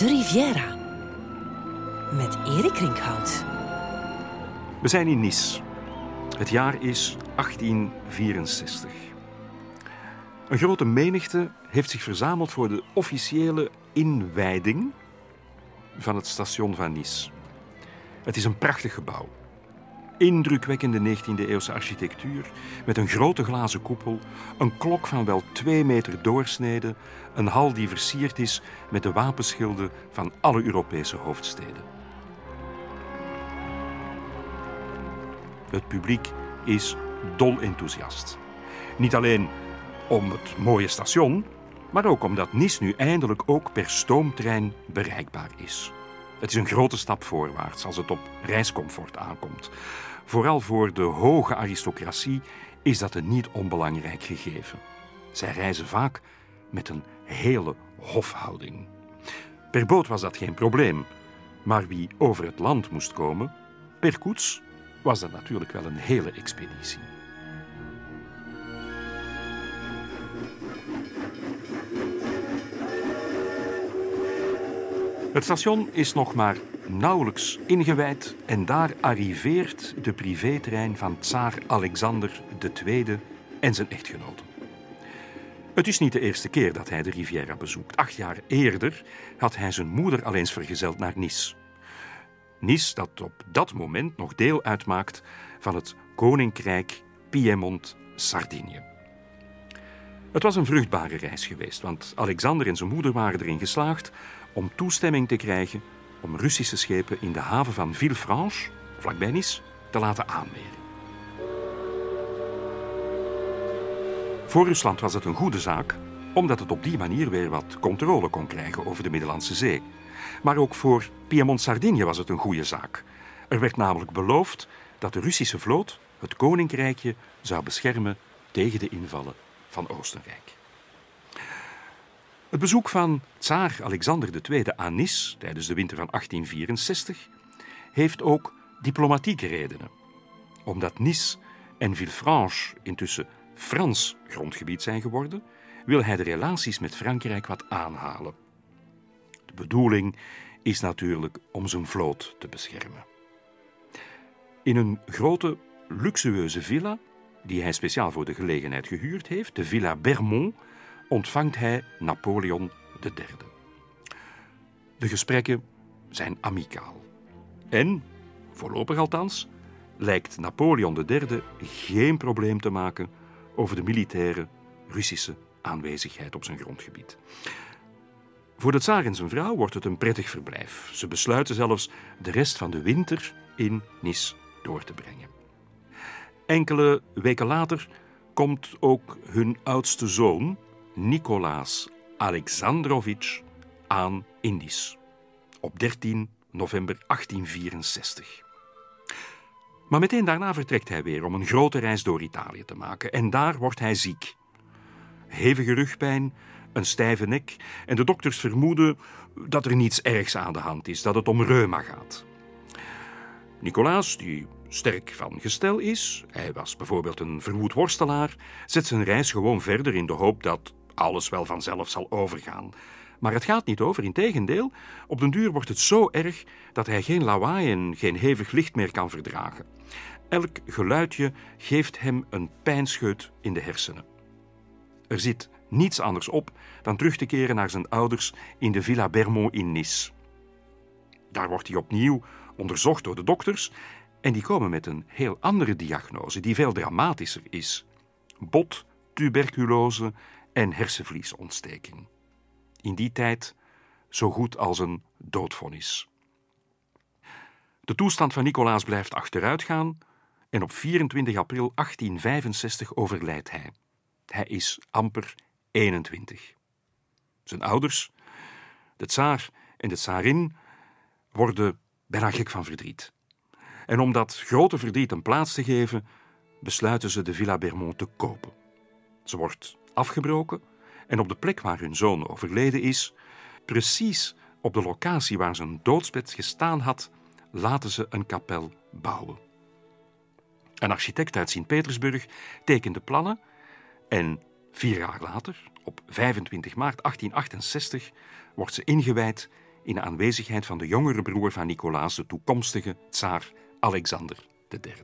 De Riviera. Met Erik Rinkhout. We zijn in Nice. Het jaar is 1864. Een grote menigte heeft zich verzameld voor de officiële inwijding van het station van Nice. Het is een prachtig gebouw. Indrukwekkende 19e-eeuwse architectuur met een grote glazen koepel, een klok van wel twee meter doorsnede, een hal die versierd is met de wapenschilden van alle Europese hoofdsteden. Het publiek is dol enthousiast. Niet alleen om het mooie station, maar ook omdat Nice nu eindelijk ook per stoomtrein bereikbaar is. Het is een grote stap voorwaarts als het op reiscomfort aankomt. Vooral voor de hoge aristocratie is dat een niet onbelangrijk gegeven. Zij reizen vaak met een hele hofhouding. Per boot was dat geen probleem, maar wie over het land moest komen, per koets, was dat natuurlijk wel een hele expeditie. Het station is nog maar nauwelijks ingewijd en daar arriveert de privétrein van tsaar Alexander II en zijn echtgenote. Het is niet de eerste keer dat hij de Riviera bezoekt. Acht jaar eerder had hij zijn moeder al eens vergezeld naar Nice. Nice dat op dat moment nog deel uitmaakt van het Koninkrijk Piemont-Sardinië. Het was een vruchtbare reis geweest, want Alexander en zijn moeder waren erin geslaagd om toestemming te krijgen om Russische schepen in de haven van Villefranche, vlakbij Nice, te laten aanmeren. Voor Rusland was het een goede zaak, omdat het op die manier weer wat controle kon krijgen over de Middellandse Zee. Maar ook voor Piemont-Sardinië was het een goede zaak. Er werd namelijk beloofd dat de Russische vloot het koninkrijkje zou beschermen tegen de invallen van Oostenrijk. Het bezoek van tsaar Alexander II aan Nice tijdens de winter van 1864 heeft ook diplomatieke redenen. Omdat Nice en Villefranche intussen Frans grondgebied zijn geworden, wil hij de relaties met Frankrijk wat aanhalen. De bedoeling is natuurlijk om zijn vloot te beschermen. In een grote, luxueuze villa, die hij speciaal voor de gelegenheid gehuurd heeft, de Villa Bermont, ontvangt hij Napoleon III. De gesprekken zijn amicaal. En, voorlopig althans, lijkt Napoleon III geen probleem te maken over de militaire Russische aanwezigheid op zijn grondgebied. Voor de tsaar en zijn vrouw wordt het een prettig verblijf. Ze besluiten zelfs de rest van de winter in Nis door te brengen. Enkele weken later komt ook hun oudste zoon, Nicolaas Alexandrovich, aan Indisch. Op 13 november 1864. Maar meteen daarna vertrekt hij weer om een grote reis door Italië te maken. En daar wordt hij ziek. Hevige rugpijn, een stijve nek en de dokters vermoeden dat er niets ergs aan de hand is, dat het om reuma gaat. Nicolaas, die sterk van gestel is, hij was bijvoorbeeld een verwoed worstelaar, zet zijn reis gewoon verder in de hoop dat alles wel vanzelf zal overgaan. Maar het gaat niet over, integendeel, op den duur wordt het zo erg dat hij geen lawaai en geen hevig licht meer kan verdragen. Elk geluidje geeft hem een pijnscheut in de hersenen. Er zit niets anders op dan terug te keren naar zijn ouders in de Villa Bermont in Nice. Daar wordt hij opnieuw onderzocht door de dokters en die komen met een heel andere diagnose die veel dramatischer is: bot, tuberculose en hersenvliesontsteking. In die tijd zo goed als een doodvonnis. De toestand van Nicolaas blijft achteruitgaan en op 24 april 1865 overlijdt hij. Hij is amper 21. Zijn ouders, de tsaar en de tsarin, worden bijna gek van verdriet. En om dat grote verdriet een plaats te geven, besluiten ze de Villa Bermont te kopen. Ze wordt afgebroken en op de plek waar hun zoon overleden is, precies op de locatie waar zijn doodsbed gestaan had, laten ze een kapel bouwen. Een architect uit Sint-Petersburg tekende plannen en vier jaar later, op 25 maart 1868, wordt ze ingewijd in aanwezigheid van de jongere broer van Nicolaas, de toekomstige tsaar Alexander III.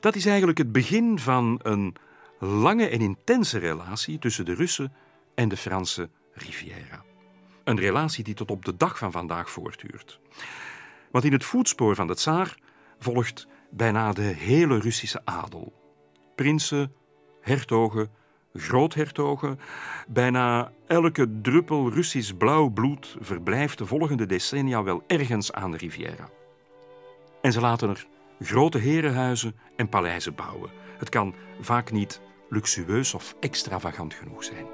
Dat is eigenlijk het begin van een lange en intense relatie tussen de Russen en de Franse Riviera. Een relatie die tot op de dag van vandaag voortduurt. Want in het voetspoor van de tsaar volgt bijna de hele Russische adel. Prinsen, hertogen, groothertogen. Bijna elke druppel Russisch blauw bloed verblijft de volgende decennia wel ergens aan de Riviera. En ze laten er grote herenhuizen en paleizen bouwen. Het kan vaak niet luxueus of extravagant genoeg zijn.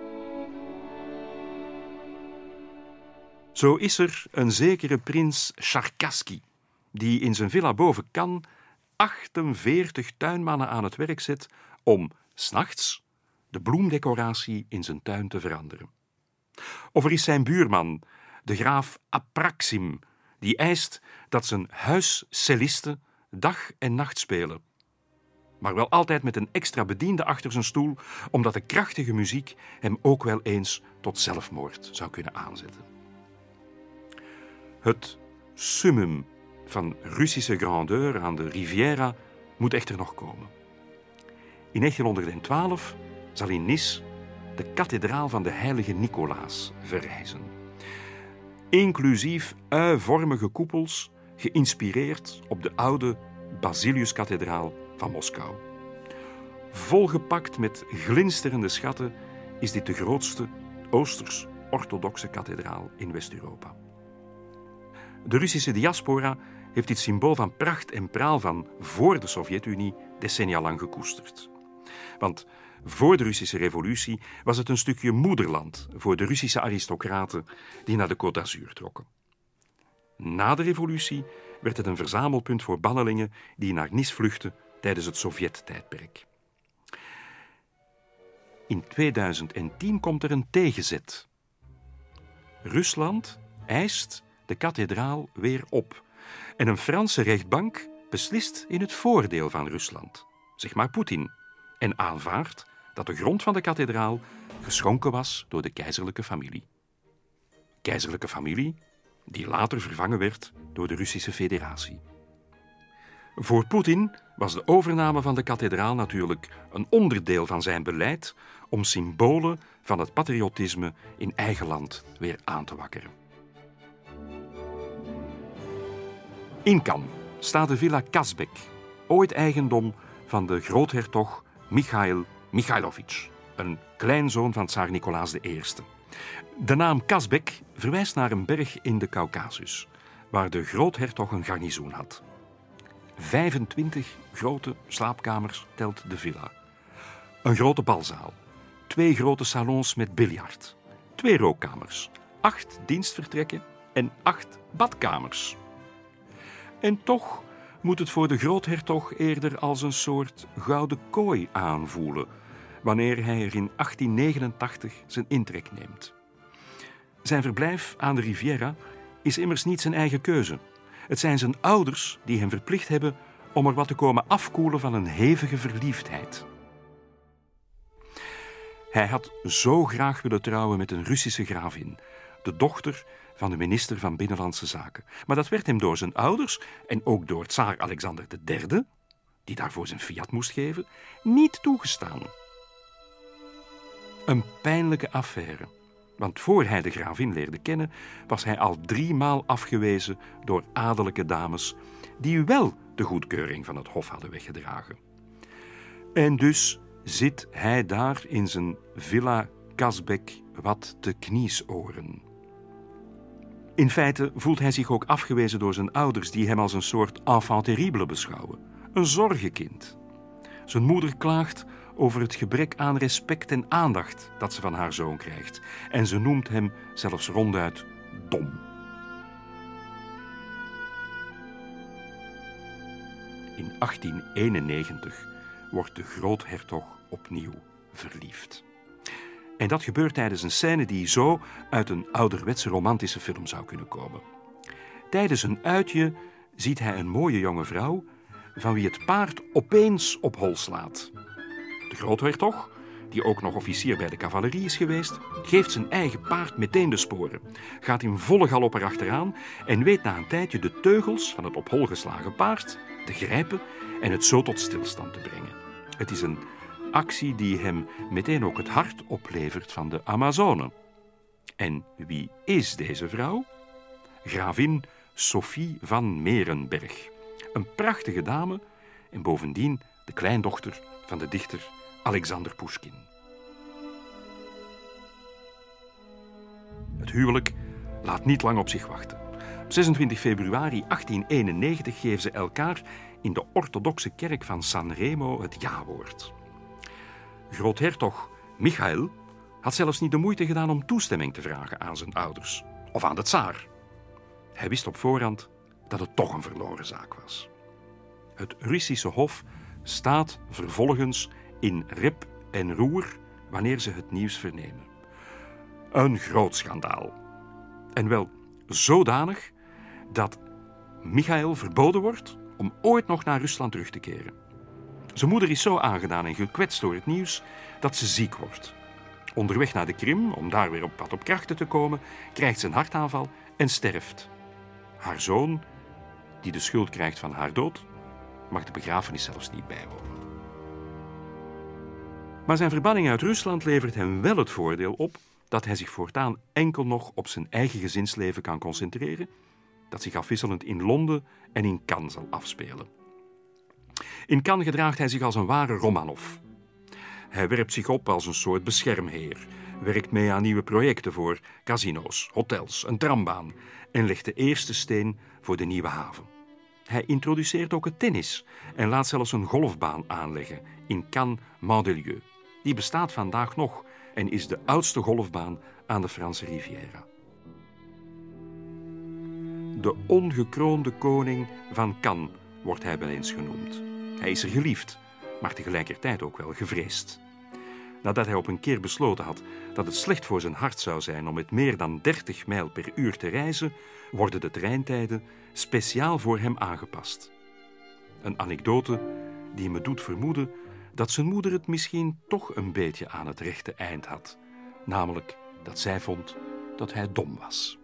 Zo is er een zekere prins Charkaski, die in zijn villa boven Cannes 48 tuinmannen aan het werk zet om s'nachts de bloemdecoratie in zijn tuin te veranderen. Of er is zijn buurman, de graaf Apraxim, die eist dat zijn huiscellisten dag en nacht spelen. Maar wel altijd met een extra bediende achter zijn stoel, omdat de krachtige muziek hem ook wel eens tot zelfmoord zou kunnen aanzetten. Het summum van Russische grandeur aan de Riviera moet echter nog komen. In 1912 zal in Nice de kathedraal van de heilige Nicolaas verrijzen. Inclusief uivormige koepels, geïnspireerd op de oude Basiliuskathedraal van Moskou. Volgepakt met glinsterende schatten is dit de grootste Oosters-orthodoxe kathedraal in West-Europa. De Russische diaspora heeft dit symbool van pracht en praal van voor de Sovjet-Unie decennia lang gekoesterd. Want voor de Russische revolutie was het een stukje moederland voor de Russische aristocraten die naar de Côte d'Azur trokken. Na de revolutie werd het een verzamelpunt voor bannelingen die naar Nice vluchtten tijdens het Sovjet-tijdperk. In 2010 komt er een tegenzet. Rusland eist de kathedraal weer op. En een Franse rechtbank beslist in het voordeel van Rusland, zeg maar Poetin, en aanvaardt dat de grond van de kathedraal geschonken was door de keizerlijke familie. Keizerlijke familie die later vervangen werd door de Russische Federatie. Voor Poetin was de overname van de kathedraal natuurlijk een onderdeel van zijn beleid om symbolen van het patriotisme in eigen land weer aan te wakkeren. In Cannes staat de villa Kazbek, ooit eigendom van de groothertog Michail Michailovich, een kleinzoon van tsaar Nicolaas I. De naam Kazbek verwijst naar een berg in de Caucasus, waar de groothertog een garnizoen had. 25 grote slaapkamers telt de villa. Een grote balzaal, twee grote salons met biljart, twee rookkamers, acht dienstvertrekken en acht badkamers. En toch moet het voor de groothertog eerder als een soort gouden kooi aanvoelen wanneer hij er in 1889 zijn intrek neemt. Zijn verblijf aan de Riviera is immers niet zijn eigen keuze. Het zijn zijn ouders die hem verplicht hebben om er wat te komen afkoelen van een hevige verliefdheid. Hij had zo graag willen trouwen met een Russische gravin, de dochter van de minister van Binnenlandse Zaken. Maar dat werd hem door zijn ouders en ook door tsaar Alexander III, die daarvoor zijn fiat moest geven, niet toegestaan. Een pijnlijke affaire. Want voor hij de gravin leerde kennen, was hij al driemaal afgewezen door adellijke dames die wel de goedkeuring van het hof hadden weggedragen. En dus zit hij daar in zijn villa Kasbek wat te kniesoren. In feite voelt hij zich ook afgewezen door zijn ouders, die hem als een soort enfant terrible beschouwen, een zorgenkind. Zijn moeder klaagt over het gebrek aan respect en aandacht dat ze van haar zoon krijgt, en ze noemt hem zelfs ronduit dom. In 1891 wordt de groothertog opnieuw verliefd. En dat gebeurt tijdens een scène die zo uit een ouderwetse romantische film zou kunnen komen. Tijdens een uitje ziet hij een mooie jonge vrouw van wie het paard opeens op hol slaat. De groothertog, die ook nog officier bij de cavalerie is geweest, geeft zijn eigen paard meteen de sporen, gaat in volle galop erachteraan en weet na een tijdje de teugels van het op hol geslagen paard te grijpen en het zo tot stilstand te brengen. Het is een actie die hem meteen ook het hart oplevert van de Amazone. En wie is deze vrouw? Gravin Sophie van Merenberg. Een prachtige dame en bovendien de kleindochter van de dichter Alexander Pushkin. Het huwelijk laat niet lang op zich wachten. Op 26 februari 1891 geven ze elkaar in de orthodoxe kerk van Sanremo het ja-woord. Groothertog Michael had zelfs niet de moeite gedaan om toestemming te vragen aan zijn ouders of aan de tsaar. Hij wist op voorhand dat het toch een verloren zaak was. Het Russische Hof staat vervolgens in rep en roer wanneer ze het nieuws vernemen. Een groot schandaal. En wel zodanig dat Michael verboden wordt om ooit nog naar Rusland terug te keren. Zijn moeder is zo aangedaan en gekwetst door het nieuws dat ze ziek wordt. Onderweg naar de Krim, om daar weer op pad op krachten te komen, krijgt ze een hartaanval en sterft. Haar zoon, die de schuld krijgt van haar dood, mag de begrafenis zelfs niet bijwonen. Maar zijn verbanning uit Rusland levert hem wel het voordeel op dat hij zich voortaan enkel nog op zijn eigen gezinsleven kan concentreren, dat zich afwisselend in Londen en in Cannes zal afspelen. In Cannes gedraagt hij zich als een ware Romanov. Hij werpt zich op als een soort beschermheer, werkt mee aan nieuwe projecten voor casino's, hotels, een trambaan en legt de eerste steen voor de nieuwe haven. Hij introduceert ook het tennis en laat zelfs een golfbaan aanleggen in Cannes-Mandelieu. Die bestaat vandaag nog en is de oudste golfbaan aan de Franse Riviera. De ongekroonde koning van Cannes wordt hij wel eens genoemd. Hij is er geliefd, maar tegelijkertijd ook wel gevreesd. Nadat hij op een keer besloten had dat het slecht voor zijn hart zou zijn om met meer dan 30 mijl per uur te reizen, worden de treintijden speciaal voor hem aangepast. Een anekdote die me doet vermoeden dat zijn moeder het misschien toch een beetje aan het rechte eind had, namelijk dat zij vond dat hij dom was.